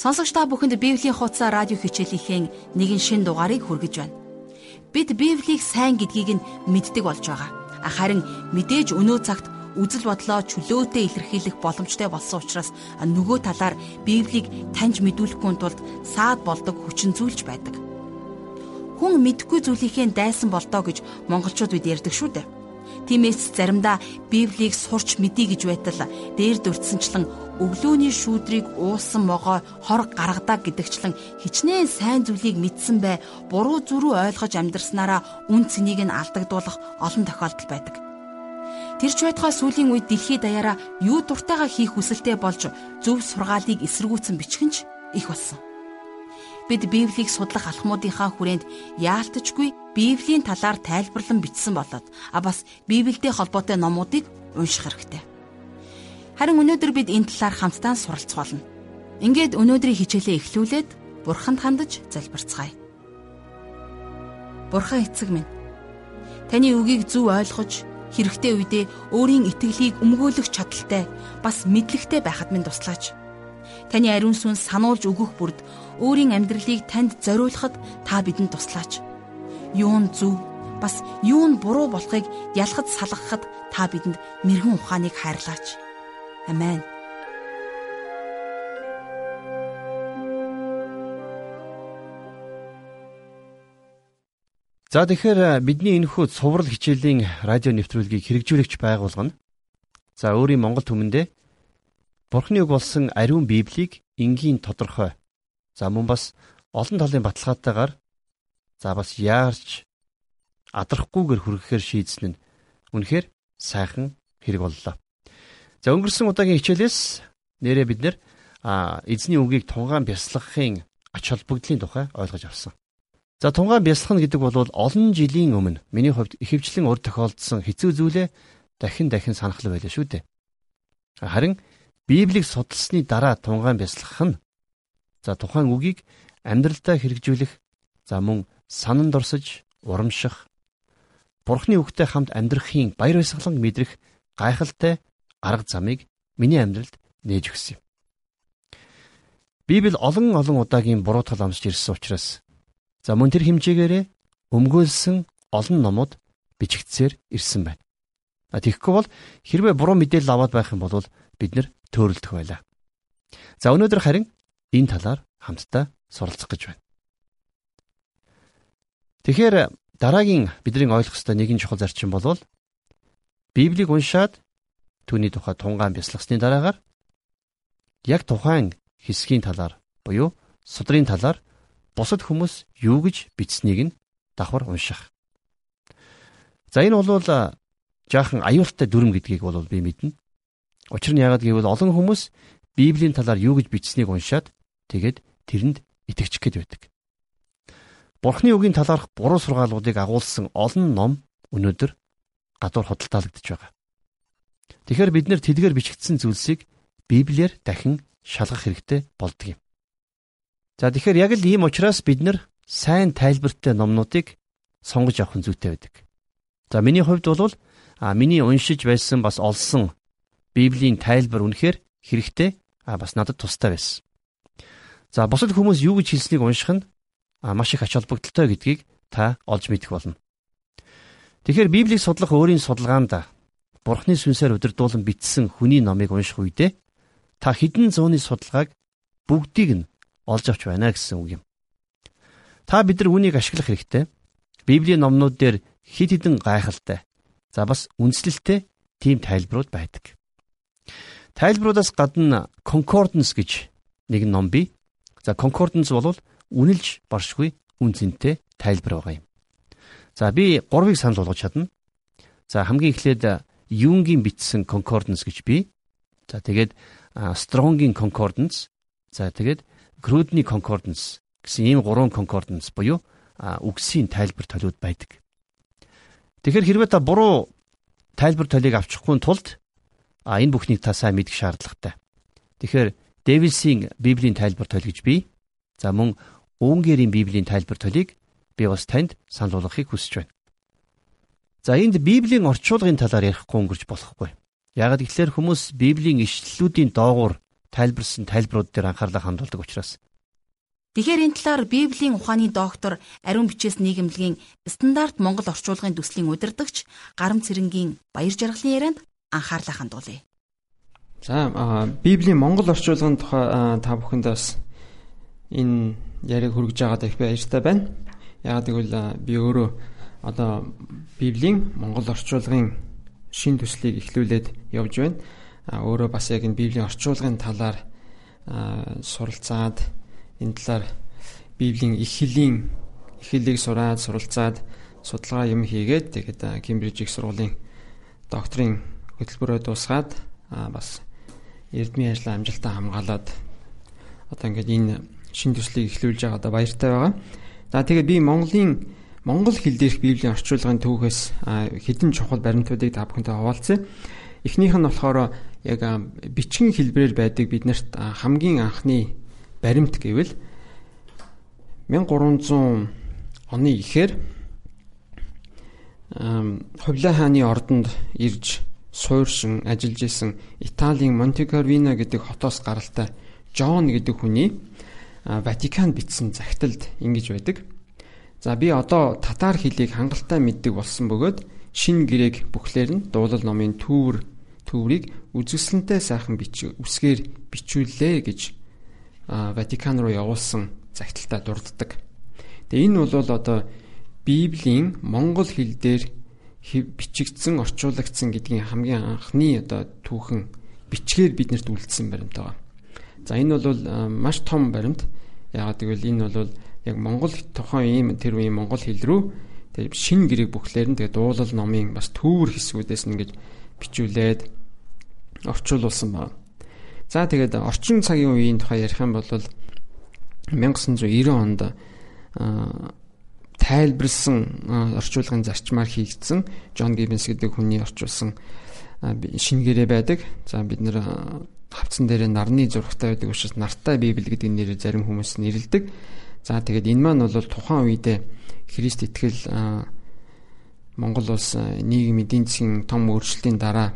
Сонсогч та бүхэнд Библийн хуудас радио хичээлийнхээ нэгэн шин дугаарыг хүргэж байна. Бид Библийг сайн гэдгийг нь мэддэг болж байгаа. Харин мэдээж өнөө цагт үзэл бодлоо чөлөөтэй илэрхийлэх боломжтой болсон учраас нөгөө талаар Библийг таньж мэдүүлэхгүй тулд саад болдог хүчин зүйлж байдаг. Хүн мэдхгүй зүйлийнхээ дайсан болдоо гэж монголчууд бид ярьдаг шүү дээ. Тиймээс заримдаа Библийг сурч мэдий гэж байтал дээр дурдсанчлан өглөөний шүүдрийг уусан могоо хор гаргадаг гэдэгчлэн хичнээн сайн зүйлийг мэдсэн бай буруу зүрүү ойлгож амьдрснараа үн цэнийг нь алдагдуулах олон тохиолдол байдаг. Тэр ч байтугай сүүлийн үед дэлхийд даяараа юу дуртайгаа хийх хүсэлтэй болж зөв сургаалыг эсэргүүцэн бичгэнч их болсон бид Библийг судлах алхмуудынхаа хүрээнд яалтчгүй Библийн талаар тайлбарлан бичсэн болоод а бас Библиэтэй холбоотой номуудыг унших хэрэгтэй. Харин өнөөдөр бид энэ талаар хамтдаа суралцах болно. Ингээд өнөөдрийн хичээлээ эхлүүлээд Бурханд хандаж залбирцгаая. Бурхан эцэг минь таны үгийг зөв ойлгож хэрэгтэй үедээ өөрийн итгэлийг өмгөөлөх чадaltaй бас мэдлэгтэй байхад минь туслаач. Таны ариун сүнс сануулж өгөх бүрд өөрийн амьдралыг танд зориулахад та бидэнд туслаач. Юун зөв бас юун буруу болохыг ялхад салгахад та бидэнд мэрэгэн ухааныг хайрлаач. Амен. За тэгэхээр бидний энэхүү цуврал хичээлийн радио нэвтрүүлгийг хэрэгжүүлэгч байгуулгана. За өөрийн Монгол түмэндээ Бурхны үг болсон ариун Библийг энгийн тодорхой. За мөн бас олон талын баталгаатайгаар за бас яарч адрахгүйгээр хүргэхээр шийдсэн нь үнэхээр сайхан хэрэг боллоо. За өнгөрсөн удаагийн хичээлээс нэрээ бид нэр эзний үгийг тунгаан бясалгахын ач холбогдлын тухай ойлгож авсан. За тунгаан бясалгах гэдэг бол олон жилийн өмнө миний хувьд ихэвчлэн өр тохиолдсон хэцүү зүйлээ дахин дахин санахлаа байлаа шүү дээ. Харин Библийг судалсны дараа тунгаан бясалгах нь за тухайн үгийг амьдралдаа хэрэгжүүлэх за мөн санан дорсож урамших Бурхны үгтэй хамт амьдрахын баяр баясгалан мэдрэх гайхалтай арга замыг миний амьдралд нээж өгсөн юм. Библи олон олон удаагийн буруу тал амсж ирсэн учраас за мөн тэр хэмжээгээрээ өмгөөлсөн олон номууд бичигдсээр ирсэн байна. Тэгэхгүй бол хэрвээ буруу мэдээлэл аваад байх юм бол бид нэр төөрөлдөх байлаа. За өнөөдөр харин энэ талаар хамтдаа суралцах гэж байна. Тэгэхээр дараагийн бидний ойлгох ёстой нэгэн чухал зарчим бол Библийг уншаад түүний тухай тунгаан бясалгасны дараагаар яг тухайн хэсгийн талаар буюу судрын талаар бусад хүмүүс юу гэж бичснийг нь давхар унших. За энэ бол жаахан аюултай дүрм гэдгийг бол би мэднэ. Учир нь яагаад гэвэл олон хүмүүс Библийн талаар юу гэж бичсэнийг уншаад тэгээд тэрэнд итгэж гээд байдаг. Бурхны үгийн талаарх буруу сургаалуудыг агуулсан олон ном өнөөдөр гадуур худалдаалагдж байгаа. Тэгэхээр бид нэр тэлгээр бичигдсэн зүйлсийг Библиэр дахин шалгах хэрэгтэй болдго юм. За тэгэхээр яг л ийм учраас бид нар сайн тайлбартай номнуудыг сонгож авах нь зүйтэй байдаг. За миний хувьд бол а миний уншиж байсан бас олсон Библийн тайлбар үнэхээр хэрэгтэй а бас надад тустай байсан. За бусад хүмүүс юу гэж хэлснийг унших нь маш их ач холбогдолтой гэдгийг та олж мэдэх болно. Тэгэхээр Библийг судлах өөрийн судалгаанд Бурхны сүнсээр удирдуулан бичсэн хүний номыг унших үедээ та хэдэн зууны судалгааг бүгдийг нь олж авч байна гэсэн үг юм. Та бид нар үүнийг ашиглах хэрэгтэй. Библийн номнууд дээр хид хідэн гайхалтай. За бас үнслэлтэй тийм тайлбарууд байдаг. Тайлбаруудаас гадна concordance гэж нэг ном бий. За concordance бол үнэлж баршгүй үн цэнтэй тайлбар байгаа юм. За би гурвыг санал болгож чадна. За хамгийн эхлээд Юнгийн бичсэн concordance гэж бий. За тэгээд Strong-ийн concordance. За тэгээд Grudny concordance гэсэн ийм гурван concordance буюу үгсийн тайлбар толиуд байдаг. Тэгэхээр хэрвээ та буруу тайлбар толийг авчихгүй тулд А энэ бүхнийг та сайн мэдэх шаардлагатай. Тэгэхээр Дэвисийн Библийн тайлбар тойл гэж бий. За мөн Өнгерийн Библийн тайлбар толийг би бас танд санал болгохыг хүсэж байна. За энд Библийн орчуулгын талаар ярихгүй өнгөрч болохгүй. Яг гэхлээр хүмүүс Библийн ишлэлүүдийн доогуур тайлбарсан тайлбарууд дээр анхаарлаа хандуулдаг учраас. Тэгэхээр энэ талаар Библийн ухааны доктор Ариун бичээс нийгэмлэгийн стандарт Монгол орчуулгын төслийн удирдагч Гарам Цэрэнгийн баяр жаргалын ярианд анхаарлаа хандуулъя. За Библийн Монгол орчуулгын тухай та бүхэнд бас энэ яриаг хүргэж байгаад их баяртай байна. Яагаад гэвэл би өөрөө одоо Библийн Монгол орчуулгын шин төслийг эхлүүлээд явж байна. А өөрөө бас яг энэ Библийн орчуулгын талаар суралцаад энэ талаар Библийн их хэлийг сураад суралцаад судалгаа юм хийгээд тэгээд Кембриж их сургуулийн докторийн хөтөлбөрөө дуусгаад бас эрдмийн ажлаа амжилттай хамгаалаад одоо ингээд энэ шин төслийг эхлүүлж байгаа одоо баяртай байгаа. За тэгээд би Монголын Монгол хэл дээрх Библийн орчуулгын түүхээс хэдэн чухал баримтуудыг та бүхэнтэй хуваалцъя. Эхнийх нь болохоор яг бичгийн хэлбэрээр байдаг биднэрт хамгийн анхны баримт гэвэл 1300 оны ихээр Хувлаа хааны ордонд ирж сууршин ажиллаж исэн Италийн Монтекарвино гэдэг хотоос гаралтай Жон гэдэг хүний Ватикан бичсэн загталд ингэж байдаг. За би одоо татар хэлийг хангалттай мэддэг болсон бөгөөд шин гэрээг бүхлээр нь дуулал номын төвөр төврийг үзэсгэлэнтэй сайхан бич үсгээр бичүүллээ гэж Ватикан руу явуулсан загталтаа дурддаг. Тэгээ энэ бол одоо Библийн монгол хэл дээр бичигдсэн орчуулагдсан гэдгийн хамгийн анхны одоо түүхэн бичгээр биднэрт үлдсэн баримт байгаа. За энэ бол маш том баримт. Яагаад гэвэл энэ бол яг монгол тухайн ийм тэр үеийн монгол хэл рүү тэгээ шин гэрэг бүхлээр нь тэгээ дуулал номын бас төвөр хэсгүүдээс нь ингэж бичүүлээд орчуулсан байна. За тэгээд орчин цагийн үеийн тухай ярих юм бол 1990 онд тайлбарлсан орчуулгын зарчмаар хийгдсэн Джон Гиббенс гэдэг хүний орчуулсан шинэ гэрээ байдаг. За бид нэр хавцан дээр нарны зурагтай байдаг учраас нартай библи гэдэг нэрээр зарим хүмүүс нэрлэдэг. За тэгээд энэ маань бол тухайн үедээ Христ итгэл Монгол улс нийгмийн эдийн засгийн том өөрчлөлтийн дараа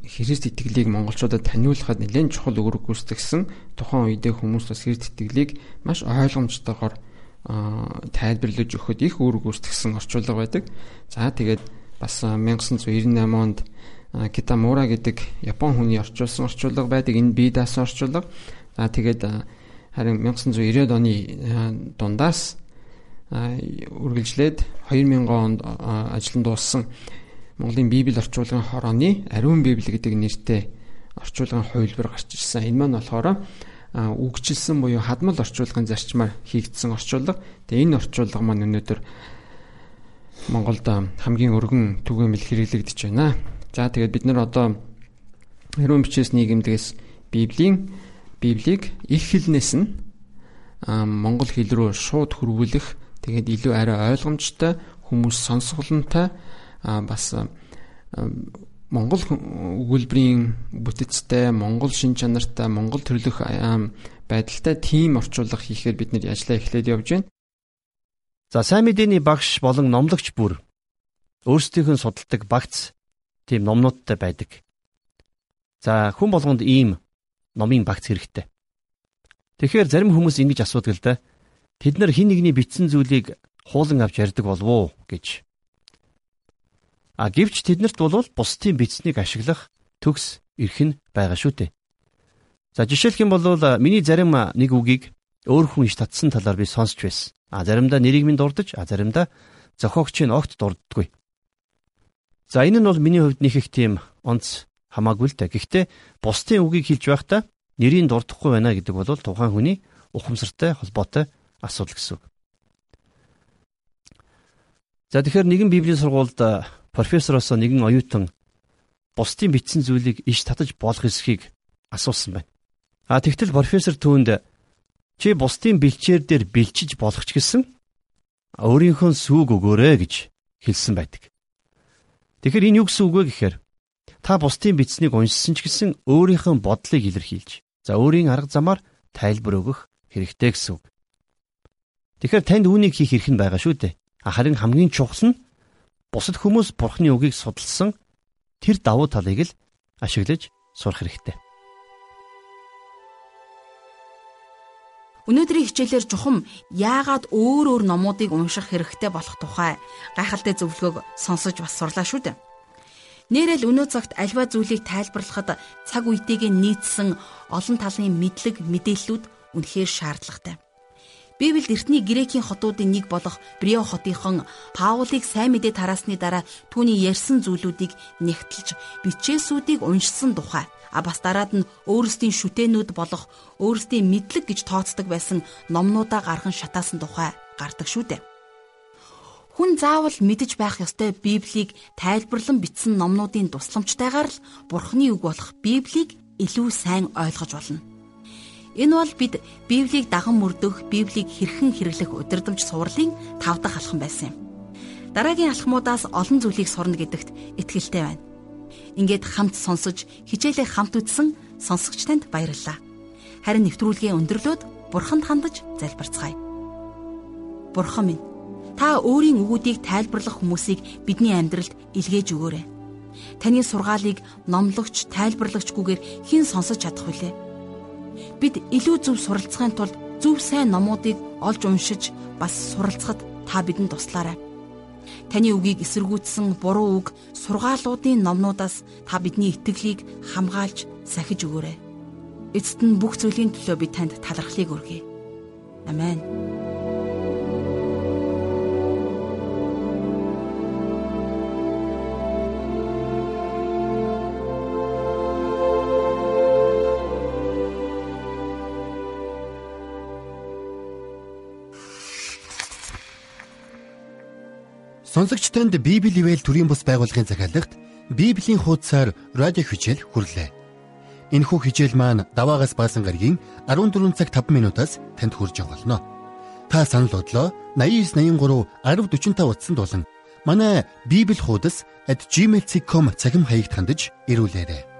Христ итгэлийг монголчуудад таниулахад нэлээд чухал үүрэг гүйцэтгэсэн тухайн үедээ хүмүүс бас Христ итгэлийг маш ойлгомжтойгоор тайлбарлаж өгөхөд их үүрэг гүйцэтгэсэн орчуулга байдаг. За тэгээд бас 1998 онд Китамура гэдэг Япон хүний орчуулсан орчуулга байдаг. Энэ бие даасан орчуулга. За тэгээд харин 1990-ад оны дундаас үргэлжлээд 2000 онд ажил нь дууссан Монголын Библи орчуулгын хорооны Ариун Библи гэдэг нэртэй орчуулгын хувилбар гарч ирсэн. Энэ маань болохоор үгчилсэн буюу хадмал орчуулгын зарчмаар хийгдсэн орчуулга. Тэгээ энэ орчуулга маань өнөөдөр Монголд хамгийн өргөн түгээмэл хэрэглэгдэж байна. За тэгээд бид нар одоо Ариун бичээс нийгэмдгээс Библийн Библийг их хэлнээс нь монгол хэл рүү шууд хөрвүүлэх тэгээд илүү арай ойлгомжтой хүмүүс сонсголонтой бас Монгол өгүүлбэрийн бүтэцтэй, Монгол шин чанартай, Монгол төрлөх байдалтай тим орчуулга хийхээр бид нэр ажиллаа эхлээд явж байна. За сайн мэдээний багш болон номлогч бүр өөрсдийнх нь судалдаг багц тийм номнуудтай байдаг. За хүн болгонд ийм номын багц хэрэгтэй. Тэгэхээр зарим хүмүүс ингэж асуудаг л да. Тэд нар хин нэгний бичсэн зүйлийг хуулан авч ярьдаг болов уу гэж. А гэвч тэднэрт бол бусдын бичснийг ашиглах төгс эрх нь байгаа шүү дээ. За жишээлх юм бол миний зарим нэг үгийг өөр хүн иш татсан талаар би сонсч байсан. А заримдаа нэрийг минь дурдж, а заримдаа зохиогчийн огт дурддаггүй. За энэ нь бол миний хувьд нэг их тийм онц хамаагүй л та. Гэхдээ бусдын үгийг хэлж байхдаа нэрийг дурдахгүй байна гэдэг бол тухайн хүний ухамсартай холбоотой асуудал гэсэн үг. За тэгэхээр нэгэн библийн сургуульд профессороос нэгэн оюутан бусдын бичсэн зүйлийг иш татаж болох эсхийг асуусан байна. А тэгтэл профессор түүнд чи бусдын бэлчээр дээр бэлчиж болох ч гэсэн өөрийнхөө сүүг өгөөрэй гэж хэлсэн байдаг. Тэгэхээр энэ юу гэсэн үг вэ гэхээр Та бусдын бичснийг уншсан ч гэсэн өөрийнхөө бодлыг илэрхийлж, за өөрийн арга замаар тайлбар өгөх хэрэгтэй гэсэн үг. Тэгэхээр танд үүнийг хийх эрх нь байгаа шүү дээ. Харин хамгийн чухал нь бусад хүмүүс Бурхны үгийг судалсан тэр давуу талыг л ашиглаж сурах хэрэгтэй. Өнөөдрийн хичээлээр чухам яагаад өөр өөр номуудыг унших хэрэгтэй болох тухай гайхалтай зөвлөгөөг сонсож бас сурлаа шүү дээ. Нэрэл өнөө цагт альва зүйлийг тайлбарлахад цаг үетэйг нийцсэн олон талын мэдлэг мэдээллүүд үнэхээр шаардлагатай. Библиэд эртний грекийн хотуудын нэг болох Брио хотынхон Паулыг сайн мэдээ тараасны дараа түүний ярьсан зүйлүүдийг нэгтэлж бичээсүүдийг уншсан тухай а бас дараад нь өөрсдийн шүтэнүүд болох өөрсдийн мэдлэг гэж тооцдог байсан номнуудаа гарган шатаасан тухай гардаг шүү дээ. Хүн заавал мэдэж байх ёстой Библийг тайлбарлан бичсэн номнуудын тусламжтайгаар л Бурхны үг болох Библийг илүү сайн ойлгож болно. Энэ бол бид Библийг даган мөрдөх, Библийг хэрхэн хэрэглэх удирдамж сурлалын тав дахь алхам байсан юм. Дараагийн алхмуудаас олон зүйлийг сурна гэдэгт итгэлтэй байна. Ингээд хамт сонсож, хичээлээ хамт үзсэн сонсогч танд баярлалаа. Харин нэвтрүүлгээ өндөрлөөд Бурханд хандаж залбирцгаая. Бурхан минь, та өөрийн үгүүдийг тайлбарлах хүмүүсийг бидний амьдралд илгээж өгөөрэй. Таны сургаалыг номлогч, тайлбарлагчгүйгээр хэн сонсож чадах вүлээ? Бид илүү зөв суралцахын тулд зөв сайн номуудыг олж уншиж бас суралцахад та бидэнд туслаарай. Таны үгийг эсэргүүцсэн буруу үг сургаалуудын номнуудаас та бидний итгэлийг хамгаалж сахиж өгөөрэй. Эцэст нь бүх зүйлийн төлөө би танд талархлыг өргөе. Амен. Сонсогч танд Библи ивэл төрийн бус байгууллагын захиалгад Библийн хуудасаар радио хичээл хүрлээ. Энэхүү хичээл маань даваагаас баасан гарагийн 14 цаг 5 минутаас танд байгаа болно. Та санал бодлоо 8983 1045 утсанд болон манай Библи хуудас @gmail.com цахим хаягт хандаж ирүүлээрэй.